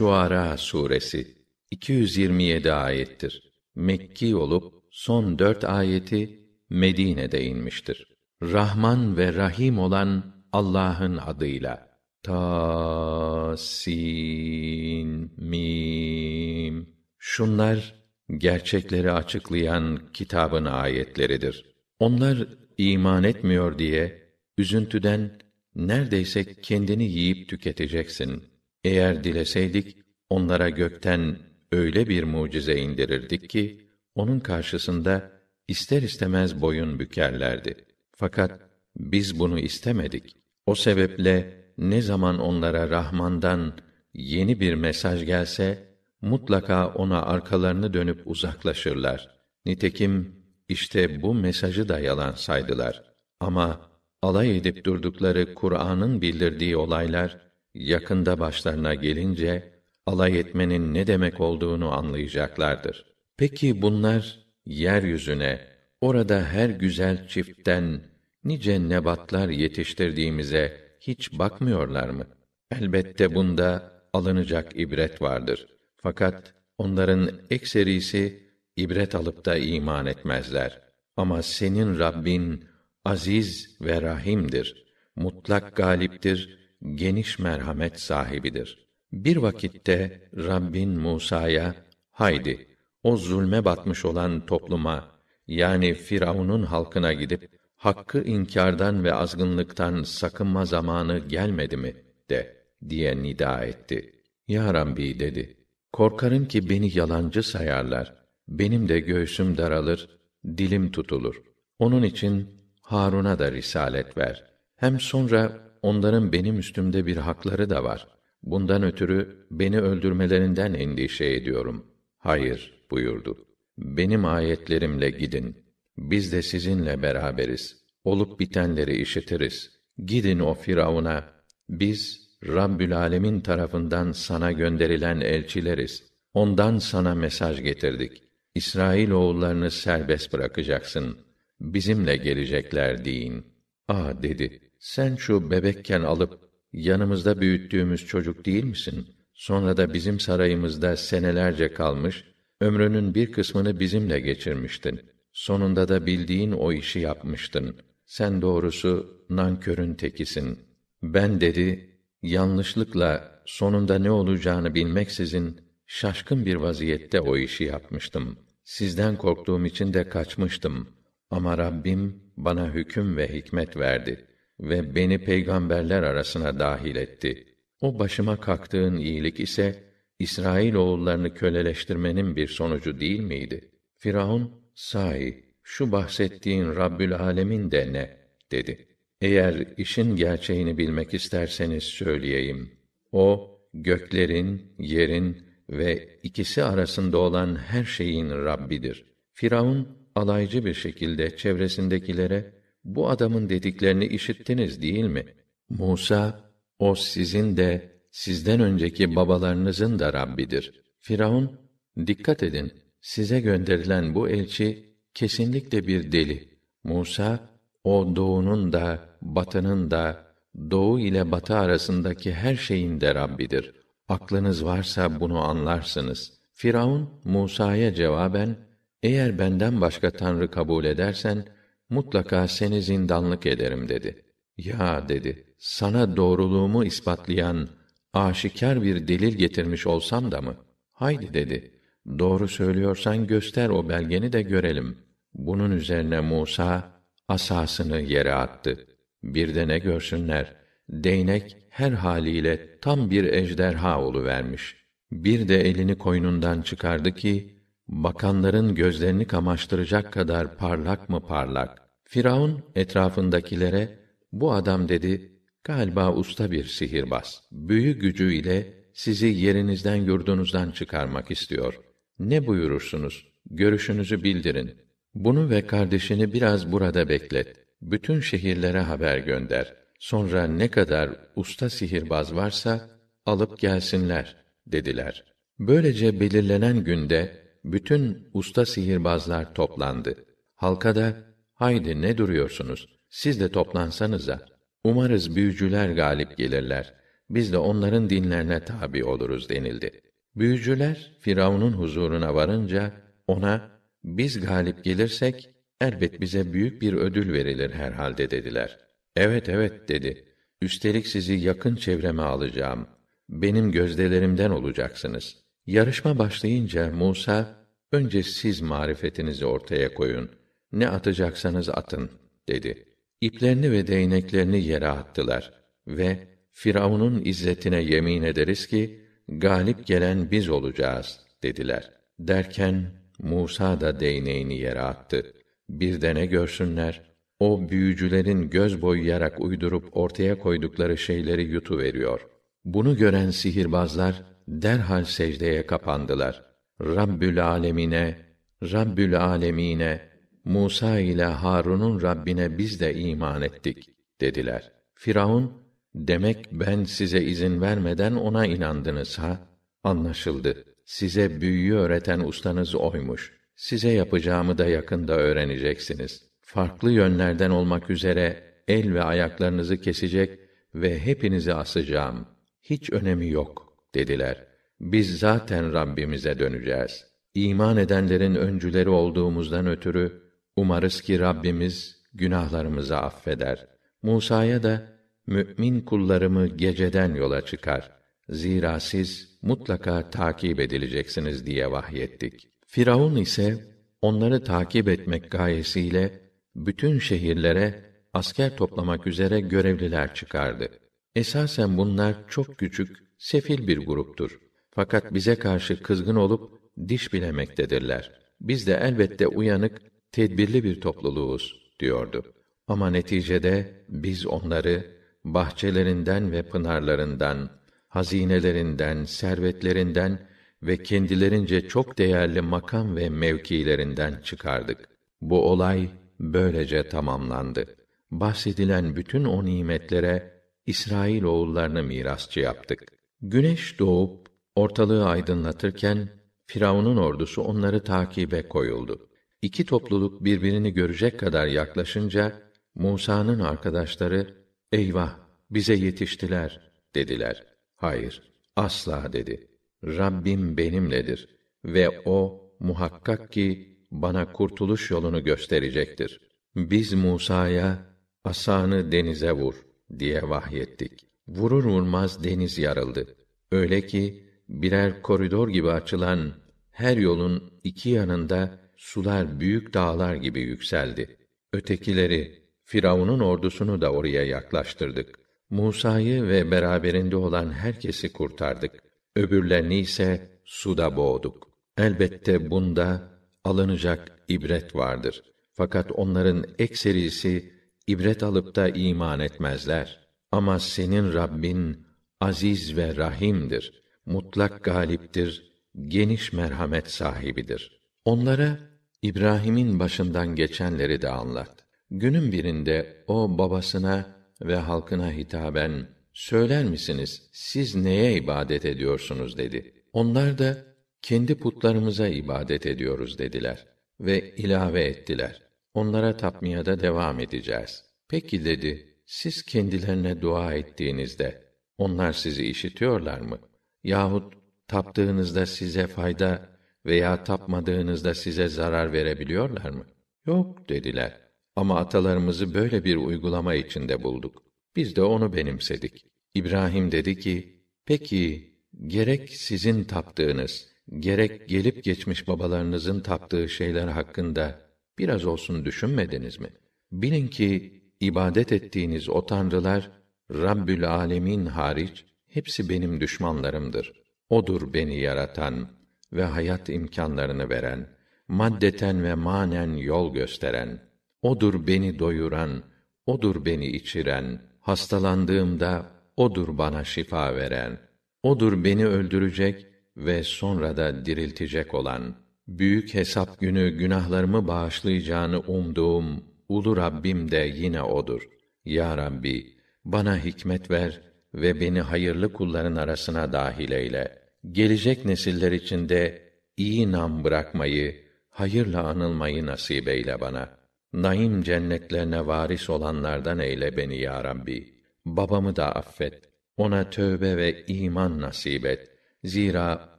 Şuara suresi 227 ayettir. Mekki olup son dört ayeti Medine'de inmiştir. Rahman ve Rahim olan Allah'ın adıyla. Ta sin mim. Şunlar gerçekleri açıklayan kitabın ayetleridir. Onlar iman etmiyor diye üzüntüden neredeyse kendini yiyip tüketeceksin. Eğer dileseydik onlara gökten öyle bir mucize indirirdik ki onun karşısında ister istemez boyun bükerlerdi. Fakat biz bunu istemedik. O sebeple ne zaman onlara Rahman'dan yeni bir mesaj gelse mutlaka ona arkalarını dönüp uzaklaşırlar. Nitekim işte bu mesajı da yalan saydılar. Ama alay edip durdukları Kur'an'ın bildirdiği olaylar yakında başlarına gelince alay etmenin ne demek olduğunu anlayacaklardır. Peki bunlar yeryüzüne orada her güzel çiftten nice nebatlar yetiştirdiğimize hiç bakmıyorlar mı? Elbette bunda alınacak ibret vardır. Fakat onların ekserisi ibret alıp da iman etmezler. Ama senin Rabbin aziz ve rahimdir. Mutlak galiptir, geniş merhamet sahibidir. Bir vakitte Rabbin Musa'ya haydi o zulme batmış olan topluma yani Firavun'un halkına gidip hakkı inkardan ve azgınlıktan sakınma zamanı gelmedi mi de diye nida etti. Ya Rabbi dedi. Korkarım ki beni yalancı sayarlar. Benim de göğsüm daralır, dilim tutulur. Onun için Harun'a da risalet ver. Hem sonra onların benim üstümde bir hakları da var. Bundan ötürü beni öldürmelerinden endişe ediyorum. Hayır buyurdu. Benim ayetlerimle gidin. Biz de sizinle beraberiz. Olup bitenleri işitiriz. Gidin o Firavun'a. Biz Rabbül Alemin tarafından sana gönderilen elçileriz. Ondan sana mesaj getirdik. İsrail oğullarını serbest bırakacaksın. Bizimle gelecekler deyin. Ah dedi. Sen şu bebekken alıp yanımızda büyüttüğümüz çocuk değil misin? Sonra da bizim sarayımızda senelerce kalmış, ömrünün bir kısmını bizimle geçirmiştin. Sonunda da bildiğin o işi yapmıştın. Sen doğrusu nankörün tekisin. Ben dedi, yanlışlıkla sonunda ne olacağını bilmeksizin şaşkın bir vaziyette o işi yapmıştım. Sizden korktuğum için de kaçmıştım. Ama Rabbim bana hüküm ve hikmet verdi ve beni peygamberler arasına dahil etti. O başıma kalktığın iyilik ise İsrail oğullarını köleleştirmenin bir sonucu değil miydi? Firavun, sahi, şu bahsettiğin Rabbül Alemin de ne? dedi. Eğer işin gerçeğini bilmek isterseniz söyleyeyim. O, göklerin, yerin ve ikisi arasında olan her şeyin Rabbidir. Firavun, alaycı bir şekilde çevresindekilere, bu adamın dediklerini işittiniz değil mi? Musa, o sizin de sizden önceki babalarınızın da Rabbidir. Firavun, dikkat edin, size gönderilen bu elçi kesinlikle bir deli. Musa, o doğunun da, batının da, doğu ile batı arasındaki her şeyin de Rabbidir. Aklınız varsa bunu anlarsınız. Firavun, Musa'ya cevaben, eğer benden başka tanrı kabul edersen, mutlaka seni zindanlık ederim dedi. Ya dedi, sana doğruluğumu ispatlayan aşikar bir delil getirmiş olsam da mı? Haydi dedi. Doğru söylüyorsan göster o belgeni de görelim. Bunun üzerine Musa asasını yere attı. Bir de ne görsünler? Değnek her haliyle tam bir ejderha vermiş. Bir de elini koynundan çıkardı ki bakanların gözlerini kamaştıracak kadar parlak mı parlak. Firavun etrafındakilere bu adam dedi Galiba usta bir sihirbaz. Büyü gücüyle sizi yerinizden yurdunuzdan çıkarmak istiyor. Ne buyurursunuz? Görüşünüzü bildirin. Bunu ve kardeşini biraz burada beklet. Bütün şehirlere haber gönder. Sonra ne kadar usta sihirbaz varsa alıp gelsinler dediler. Böylece belirlenen günde bütün usta sihirbazlar toplandı. Halka da haydi ne duruyorsunuz? Siz de toplansanıza. Umarız büyücüler galip gelirler biz de onların dinlerine tabi oluruz denildi. Büyücüler Firavun'un huzuruna varınca ona biz galip gelirsek elbet bize büyük bir ödül verilir herhalde dediler. Evet evet dedi. Üstelik sizi yakın çevreme alacağım. Benim gözdelerimden olacaksınız. Yarışma başlayınca Musa önce siz marifetinizi ortaya koyun. Ne atacaksanız atın dedi. İplerini ve değneklerini yere attılar ve Firavun'un izzetine yemin ederiz ki galip gelen biz olacağız dediler. Derken Musa da değneğini yere attı. Bir de ne görsünler? O büyücülerin göz boyayarak uydurup ortaya koydukları şeyleri yutu veriyor. Bunu gören sihirbazlar derhal secdeye kapandılar. Rabbül alemine, Rabbül alemine, Musa ile Harun'un Rabbine biz de iman ettik dediler. Firavun demek ben size izin vermeden ona inandınız ha? Anlaşıldı. Size büyüyü öğreten ustanız oymuş. Size yapacağımı da yakında öğreneceksiniz. Farklı yönlerden olmak üzere el ve ayaklarınızı kesecek ve hepinizi asacağım. Hiç önemi yok dediler. Biz zaten Rabbimize döneceğiz. İman edenlerin öncüleri olduğumuzdan ötürü umarız ki Rabbimiz günahlarımızı affeder. Musa'ya da mümin kullarımı geceden yola çıkar. Zira siz mutlaka takip edileceksiniz diye vahyettik. Firavun ise onları takip etmek gayesiyle bütün şehirlere asker toplamak üzere görevliler çıkardı. Esasen bunlar çok küçük, sefil bir gruptur. Fakat bize karşı kızgın olup diş bilemektedirler. Biz de elbette uyanık, tedbirli bir topluluğuz diyordu. Ama neticede biz onları bahçelerinden ve pınarlarından, hazinelerinden, servetlerinden ve kendilerince çok değerli makam ve mevkilerinden çıkardık. Bu olay böylece tamamlandı. Bahsedilen bütün o nimetlere İsrail oğullarını mirasçı yaptık. Güneş doğup ortalığı aydınlatırken Firavun'un ordusu onları takibe koyuldu. İki topluluk birbirini görecek kadar yaklaşınca Musa'nın arkadaşları eyvah bize yetiştiler dediler. Hayır, asla dedi. Rabbim benimledir ve o muhakkak ki bana kurtuluş yolunu gösterecektir. Biz Musa'ya asanı denize vur diye vahyettik. Vurur vurmaz deniz yarıldı. Öyle ki birer koridor gibi açılan her yolun iki yanında sular büyük dağlar gibi yükseldi. Ötekileri Firavun'un ordusunu da oraya yaklaştırdık. Musa'yı ve beraberinde olan herkesi kurtardık. Öbürlerini ise suda boğduk. Elbette bunda alınacak ibret vardır. Fakat onların ekserisi ibret alıp da iman etmezler. Ama senin Rabbin aziz ve rahimdir. Mutlak galiptir, geniş merhamet sahibidir. Onlara İbrahim'in başından geçenleri de anlat. Günün birinde o babasına ve halkına hitaben söyler misiniz siz neye ibadet ediyorsunuz dedi. Onlar da kendi putlarımıza ibadet ediyoruz dediler ve ilave ettiler. Onlara tapmaya da devam edeceğiz. Peki dedi, siz kendilerine dua ettiğinizde onlar sizi işitiyorlar mı? Yahut taptığınızda size fayda veya tapmadığınızda size zarar verebiliyorlar mı? Yok dediler. Ama atalarımızı böyle bir uygulama içinde bulduk. Biz de onu benimsedik. İbrahim dedi ki, peki gerek sizin taptığınız, gerek gelip geçmiş babalarınızın taptığı şeyler hakkında biraz olsun düşünmediniz mi? Bilin ki ibadet ettiğiniz o tanrılar Rabbül Alemin hariç hepsi benim düşmanlarımdır. Odur beni yaratan ve hayat imkanlarını veren, maddeten ve manen yol gösteren. Odur beni doyuran, odur beni içiren, hastalandığımda odur bana şifa veren. Odur beni öldürecek ve sonra da diriltecek olan. Büyük hesap günü günahlarımı bağışlayacağını umduğum ulu Rabbim de yine odur. Ya Rabbi, bana hikmet ver ve beni hayırlı kulların arasına dahil eyle. Gelecek nesiller içinde iyi nam bırakmayı, hayırla anılmayı nasip eyle bana.'' Naim cennetlerine varis olanlardan eyle beni ya Rabbi. Babamı da affet. Ona tövbe ve iman nasip et. Zira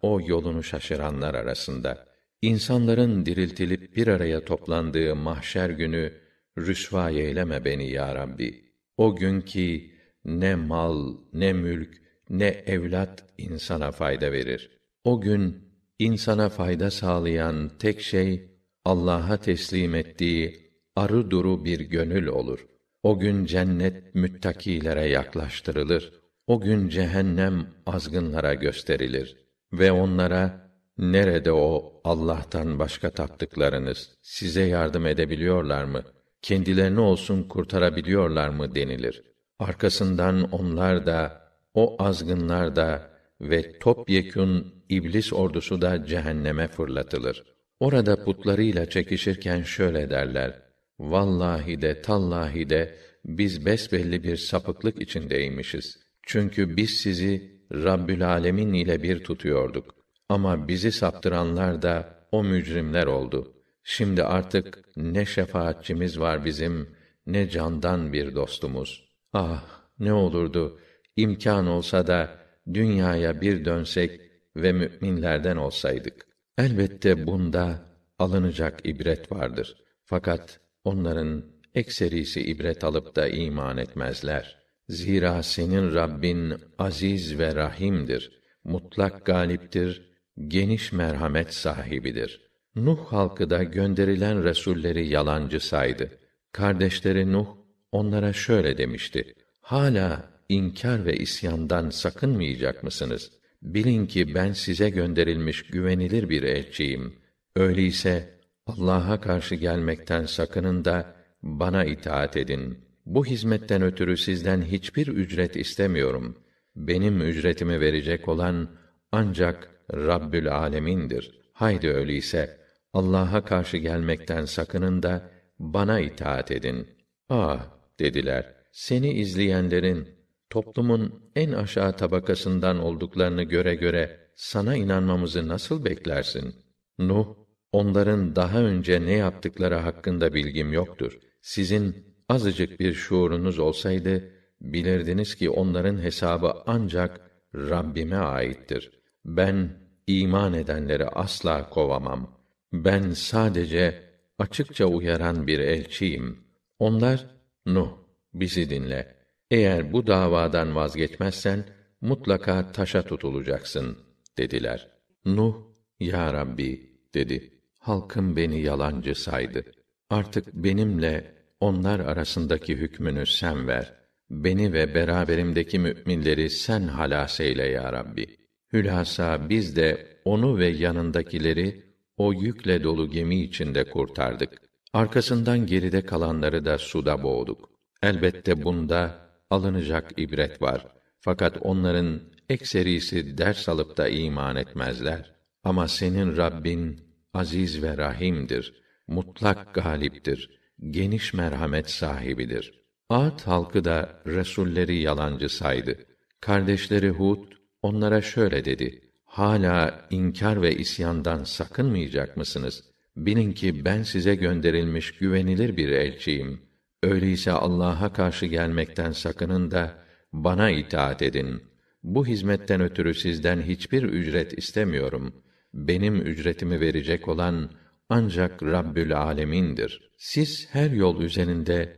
o yolunu şaşıranlar arasında. İnsanların diriltilip bir araya toplandığı mahşer günü rüsva eyleme beni ya Rabbi. O gün ki ne mal, ne mülk, ne evlat insana fayda verir. O gün insana fayda sağlayan tek şey Allah'a teslim ettiği arı duru bir gönül olur. O gün cennet müttakilere yaklaştırılır. O gün cehennem azgınlara gösterilir ve onlara nerede o Allah'tan başka taptıklarınız size yardım edebiliyorlar mı? Kendilerini olsun kurtarabiliyorlar mı denilir. Arkasından onlar da o azgınlar da ve topyekün iblis ordusu da cehenneme fırlatılır. Orada putlarıyla çekişirken şöyle derler: Vallahi de tallahi de biz besbelli bir sapıklık içindeymişiz. Çünkü biz sizi Rabbül Alemin ile bir tutuyorduk. Ama bizi saptıranlar da o mücrimler oldu. Şimdi artık ne şefaatçimiz var bizim, ne candan bir dostumuz. Ah, ne olurdu imkan olsa da dünyaya bir dönsek ve müminlerden olsaydık. Elbette bunda alınacak ibret vardır. Fakat onların ekserisi ibret alıp da iman etmezler. Zira senin Rabbin aziz ve rahimdir. Mutlak galiptir, geniş merhamet sahibidir. Nuh halkı da gönderilen resulleri yalancı saydı. Kardeşleri Nuh onlara şöyle demişti: Hala inkar ve isyandan sakınmayacak mısınız? Bilin ki ben size gönderilmiş güvenilir bir elçiyim. Öyleyse Allah'a karşı gelmekten sakının da bana itaat edin. Bu hizmetten ötürü sizden hiçbir ücret istemiyorum. Benim ücretimi verecek olan ancak Rabbül Alemin'dir. Haydi öyleyse Allah'a karşı gelmekten sakının da bana itaat edin. Ah dediler. Seni izleyenlerin toplumun en aşağı tabakasından olduklarını göre göre sana inanmamızı nasıl beklersin? Nuh, onların daha önce ne yaptıkları hakkında bilgim yoktur. Sizin azıcık bir şuurunuz olsaydı, bilirdiniz ki onların hesabı ancak Rabbime aittir. Ben iman edenleri asla kovamam. Ben sadece açıkça uyaran bir elçiyim. Onlar, Nuh, bizi dinle. Eğer bu davadan vazgeçmezsen mutlaka taşa tutulacaksın dediler. Nuh, ya Rabbi dedi. Halkım beni yalancı saydı. Artık benimle onlar arasındaki hükmünü sen ver. Beni ve beraberimdeki müminleri sen halas eyle ya Rabbi. Hülasa biz de onu ve yanındakileri o yükle dolu gemi içinde kurtardık. Arkasından geride kalanları da suda boğduk. Elbette bunda alınacak ibret var. Fakat onların ekserisi ders alıp da iman etmezler. Ama senin Rabbin aziz ve rahimdir. Mutlak galiptir. Geniş merhamet sahibidir. Ad halkı da resulleri yalancı saydı. Kardeşleri Hud onlara şöyle dedi: Hala inkar ve isyandan sakınmayacak mısınız? Bilin ki ben size gönderilmiş güvenilir bir elçiyim. Öyleyse Allah'a karşı gelmekten sakının da bana itaat edin. Bu hizmetten ötürü sizden hiçbir ücret istemiyorum. Benim ücretimi verecek olan ancak Rabbül Alemin'dir. Siz her yol üzerinde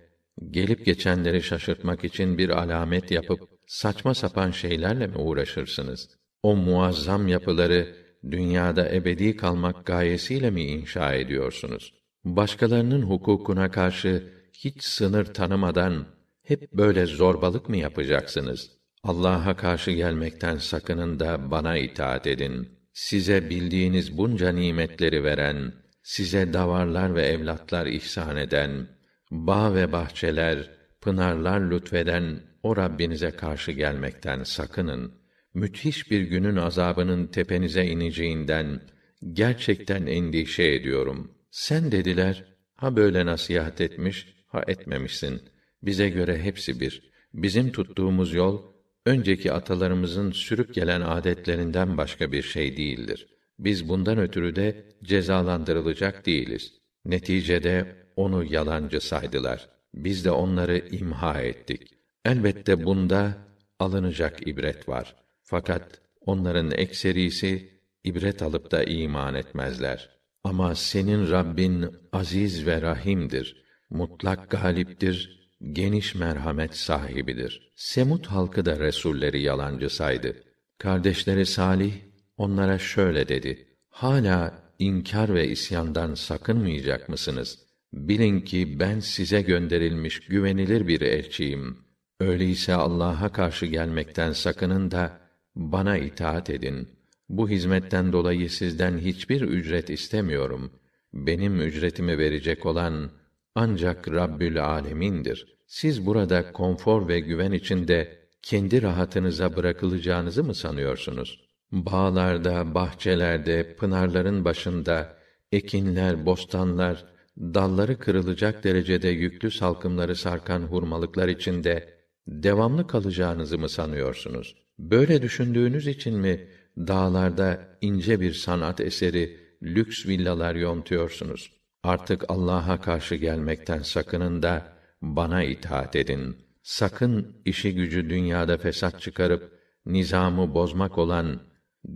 gelip geçenleri şaşırtmak için bir alamet yapıp saçma sapan şeylerle mi uğraşırsınız? O muazzam yapıları dünyada ebedi kalmak gayesiyle mi inşa ediyorsunuz? Başkalarının hukukuna karşı hiç sınır tanımadan hep böyle zorbalık mı yapacaksınız? Allah'a karşı gelmekten sakının da bana itaat edin. Size bildiğiniz bunca nimetleri veren, size davarlar ve evlatlar ihsan eden, bağ ve bahçeler, pınarlar lütfeden o Rabbinize karşı gelmekten sakının. Müthiş bir günün azabının tepenize ineceğinden gerçekten endişe ediyorum. Sen dediler, ha böyle nasihat etmiş, ha etmemişsin. Bize göre hepsi bir. Bizim tuttuğumuz yol önceki atalarımızın sürüp gelen adetlerinden başka bir şey değildir. Biz bundan ötürü de cezalandırılacak değiliz. Neticede onu yalancı saydılar. Biz de onları imha ettik. Elbette bunda alınacak ibret var. Fakat onların ekserisi ibret alıp da iman etmezler. Ama senin Rabbin aziz ve rahimdir. Mutlak galiptir, geniş merhamet sahibidir. Semut halkı da resulleri yalancı saydı. Kardeşleri Salih onlara şöyle dedi: Hala inkar ve isyandan sakınmayacak mısınız? Bilin ki ben size gönderilmiş güvenilir bir elçiyim. Öyleyse Allah'a karşı gelmekten sakının da bana itaat edin. Bu hizmetten dolayı sizden hiçbir ücret istemiyorum. Benim ücretimi verecek olan ancak Rabbül Alemin'dir. Siz burada konfor ve güven içinde kendi rahatınıza bırakılacağınızı mı sanıyorsunuz? Bağlarda, bahçelerde, pınarların başında ekinler, bostanlar, dalları kırılacak derecede yüklü salkımları sarkan hurmalıklar içinde devamlı kalacağınızı mı sanıyorsunuz? Böyle düşündüğünüz için mi dağlarda ince bir sanat eseri, lüks villalar yontuyorsunuz? Artık Allah'a karşı gelmekten sakının da bana itaat edin. Sakın işi gücü dünyada fesat çıkarıp nizamı bozmak olan,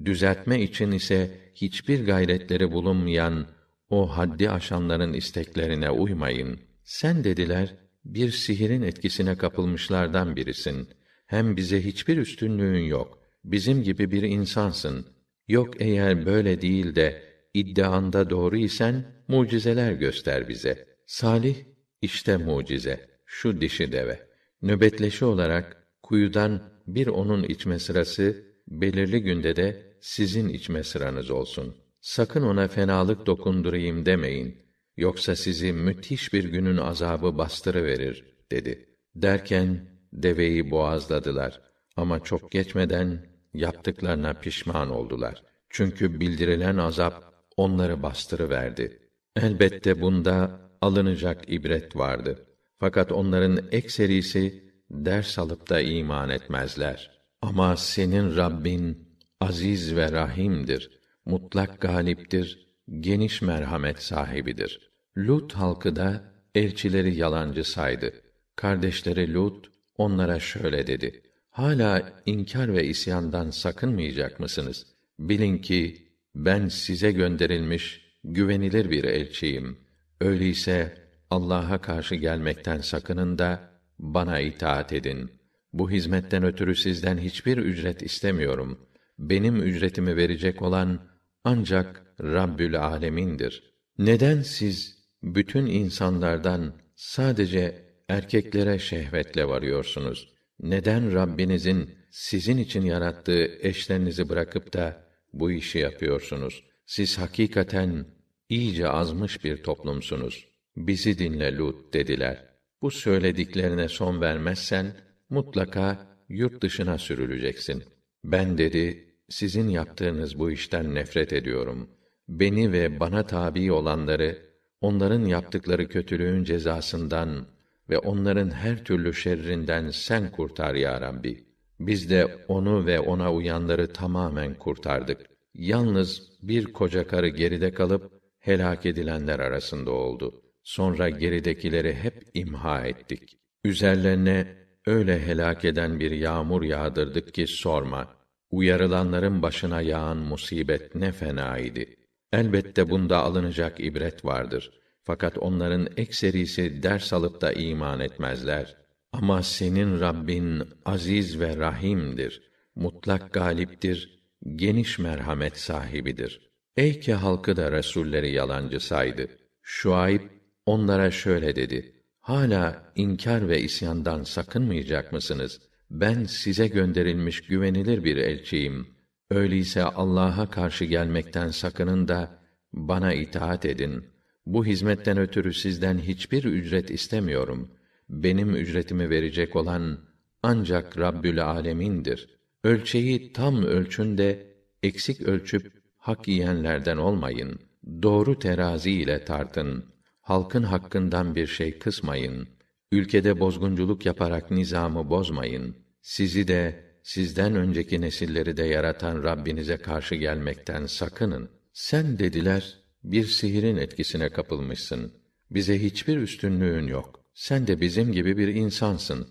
düzeltme için ise hiçbir gayretleri bulunmayan o haddi aşanların isteklerine uymayın. Sen dediler, bir sihirin etkisine kapılmışlardan birisin. Hem bize hiçbir üstünlüğün yok. Bizim gibi bir insansın. Yok eğer böyle değil de iddianda doğru isen mucizeler göster bize. Salih işte mucize. Şu dişi deve. Nöbetleşi olarak kuyudan bir onun içme sırası belirli günde de sizin içme sıranız olsun. Sakın ona fenalık dokundurayım demeyin. Yoksa sizi müthiş bir günün azabı bastırıverir, dedi. Derken, deveyi boğazladılar. Ama çok geçmeden, yaptıklarına pişman oldular. Çünkü bildirilen azap, onları bastırıverdi. Elbette bunda alınacak ibret vardı. Fakat onların ekserisi, ders alıp da iman etmezler. Ama senin Rabbin, aziz ve rahimdir mutlak galiptir, geniş merhamet sahibidir. Lut halkı da elçileri yalancı saydı. Kardeşleri Lut onlara şöyle dedi: Hala inkar ve isyandan sakınmayacak mısınız? Bilin ki ben size gönderilmiş güvenilir bir elçiyim. Öyleyse Allah'a karşı gelmekten sakının da bana itaat edin. Bu hizmetten ötürü sizden hiçbir ücret istemiyorum. Benim ücretimi verecek olan ancak Rabbül Alemin'dir. Neden siz bütün insanlardan sadece erkeklere şehvetle varıyorsunuz? Neden Rabbinizin sizin için yarattığı eşlerinizi bırakıp da bu işi yapıyorsunuz? Siz hakikaten iyice azmış bir toplumsunuz. Bizi dinle Lut dediler. Bu söylediklerine son vermezsen mutlaka yurt dışına sürüleceksin. Ben dedi sizin yaptığınız bu işten nefret ediyorum. Beni ve bana tabi olanları onların yaptıkları kötülüğün cezasından ve onların her türlü şerrinden sen kurtar ya Rabbi. Biz de onu ve ona uyanları tamamen kurtardık. Yalnız bir koca karı geride kalıp helak edilenler arasında oldu. Sonra geridekileri hep imha ettik. Üzerlerine öyle helak eden bir yağmur yağdırdık ki sorma. Uyarılanların başına yağan musibet ne fena idi. Elbette bunda alınacak ibret vardır. Fakat onların ekserisi ders alıp da iman etmezler. Ama senin Rabbin aziz ve rahimdir. Mutlak galiptir, geniş merhamet sahibidir. Eyke halkı da resulleri yalancı saydı. Şuayb onlara şöyle dedi: Hala inkar ve isyandan sakınmayacak mısınız? ben size gönderilmiş güvenilir bir elçiyim. Öyleyse Allah'a karşı gelmekten sakının da bana itaat edin. Bu hizmetten ötürü sizden hiçbir ücret istemiyorum. Benim ücretimi verecek olan ancak Rabbül Alemin'dir. Ölçeyi tam ölçün de eksik ölçüp hak yiyenlerden olmayın. Doğru terazi ile tartın. Halkın hakkından bir şey kısmayın.'' Ülkede bozgunculuk yaparak nizamı bozmayın. Sizi de sizden önceki nesilleri de yaratan Rabbinize karşı gelmekten sakının. Sen dediler, bir sihirin etkisine kapılmışsın. Bize hiçbir üstünlüğün yok. Sen de bizim gibi bir insansın.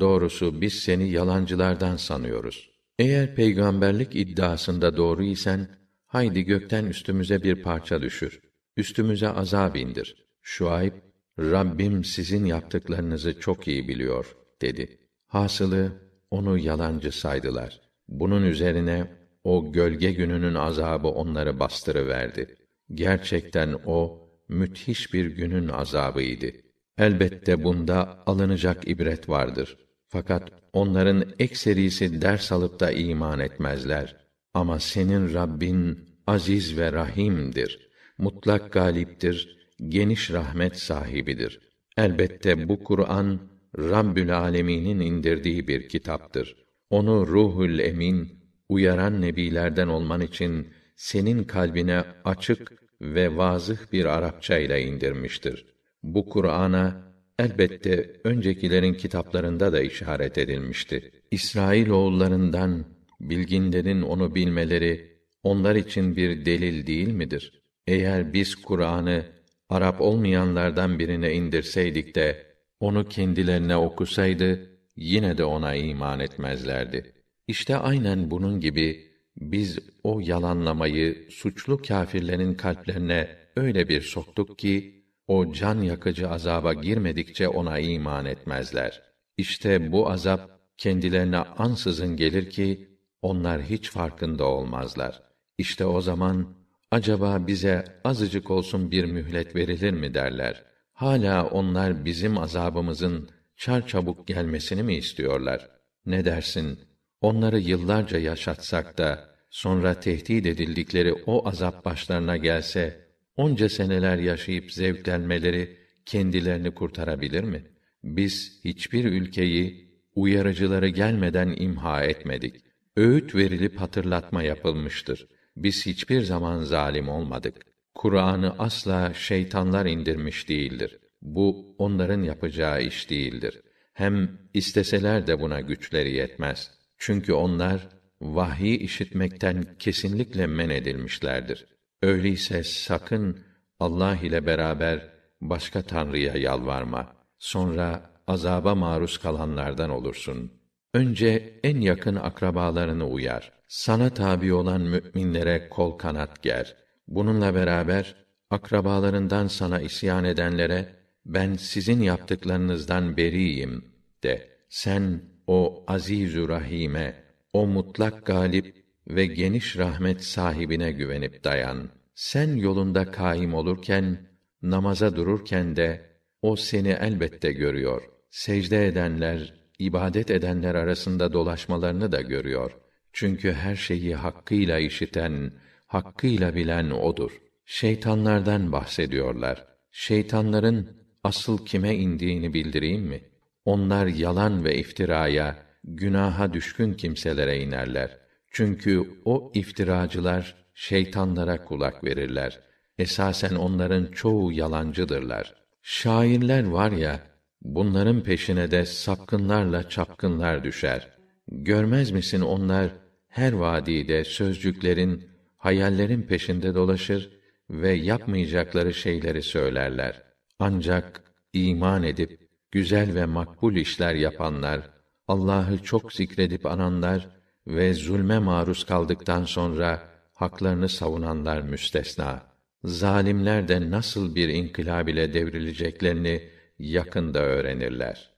Doğrusu biz seni yalancılardan sanıyoruz. Eğer peygamberlik iddiasında doğru isen, haydi gökten üstümüze bir parça düşür. Üstümüze azab indir. Şuayb, Rabbim sizin yaptıklarınızı çok iyi biliyor, dedi. Hasılı, onu yalancı saydılar. Bunun üzerine, o gölge gününün azabı onları bastırıverdi. Gerçekten o, müthiş bir günün azabıydı. Elbette bunda alınacak ibret vardır. Fakat onların ekserisi ders alıp da iman etmezler. Ama senin Rabbin aziz ve rahimdir. Mutlak galiptir, geniş rahmet sahibidir. Elbette bu Kur'an Rabbül Alemin'in indirdiği bir kitaptır. Onu Ruhul Emin uyaran nebilerden olman için senin kalbine açık ve vazıh bir Arapça ile indirmiştir. Bu Kur'an'a elbette öncekilerin kitaplarında da işaret edilmişti. İsrail oğullarından bilginlerin onu bilmeleri onlar için bir delil değil midir? Eğer biz Kur'an'ı Arap olmayanlardan birine indirseydik de onu kendilerine okusaydı yine de ona iman etmezlerdi. İşte aynen bunun gibi biz o yalanlamayı suçlu kâfirlerin kalplerine öyle bir soktuk ki o can yakıcı azaba girmedikçe ona iman etmezler. İşte bu azap kendilerine ansızın gelir ki onlar hiç farkında olmazlar. İşte o zaman acaba bize azıcık olsun bir mühlet verilir mi derler. Hala onlar bizim azabımızın çarçabuk gelmesini mi istiyorlar? Ne dersin? Onları yıllarca yaşatsak da sonra tehdit edildikleri o azap başlarına gelse, onca seneler yaşayıp zevklenmeleri kendilerini kurtarabilir mi? Biz hiçbir ülkeyi uyarıcıları gelmeden imha etmedik. Öğüt verilip hatırlatma yapılmıştır. Biz hiçbir zaman zalim olmadık. Kur'an'ı asla şeytanlar indirmiş değildir. Bu onların yapacağı iş değildir. Hem isteseler de buna güçleri yetmez. Çünkü onlar vahyi işitmekten kesinlikle men edilmişlerdir. Öyleyse sakın Allah ile beraber başka tanrıya yalvarma. Sonra azaba maruz kalanlardan olursun. Önce en yakın akrabalarını uyar. Sana tabi olan müminlere kol kanat ger. Bununla beraber akrabalarından sana isyan edenlere ben sizin yaptıklarınızdan beriyim de. Sen o azizü rahime o mutlak galip ve geniş rahmet sahibine güvenip dayan. Sen yolunda kaim olurken, namaza dururken de o seni elbette görüyor. Secde edenler, ibadet edenler arasında dolaşmalarını da görüyor. Çünkü her şeyi hakkıyla işiten, hakkıyla bilen odur. Şeytanlardan bahsediyorlar. Şeytanların asıl kime indiğini bildireyim mi? Onlar yalan ve iftiraya, günaha düşkün kimselere inerler. Çünkü o iftiracılar şeytanlara kulak verirler. Esasen onların çoğu yalancıdırlar. Şairler var ya, bunların peşine de sapkınlarla çapkınlar düşer. Görmez misin onlar her vadide sözcüklerin, hayallerin peşinde dolaşır ve yapmayacakları şeyleri söylerler. Ancak iman edip güzel ve makbul işler yapanlar Allah'ı çok zikredip ananlar ve zulme maruz kaldıktan sonra haklarını savunanlar müstesna. Zalimler de nasıl bir inkılab ile devrileceklerini yakında öğrenirler.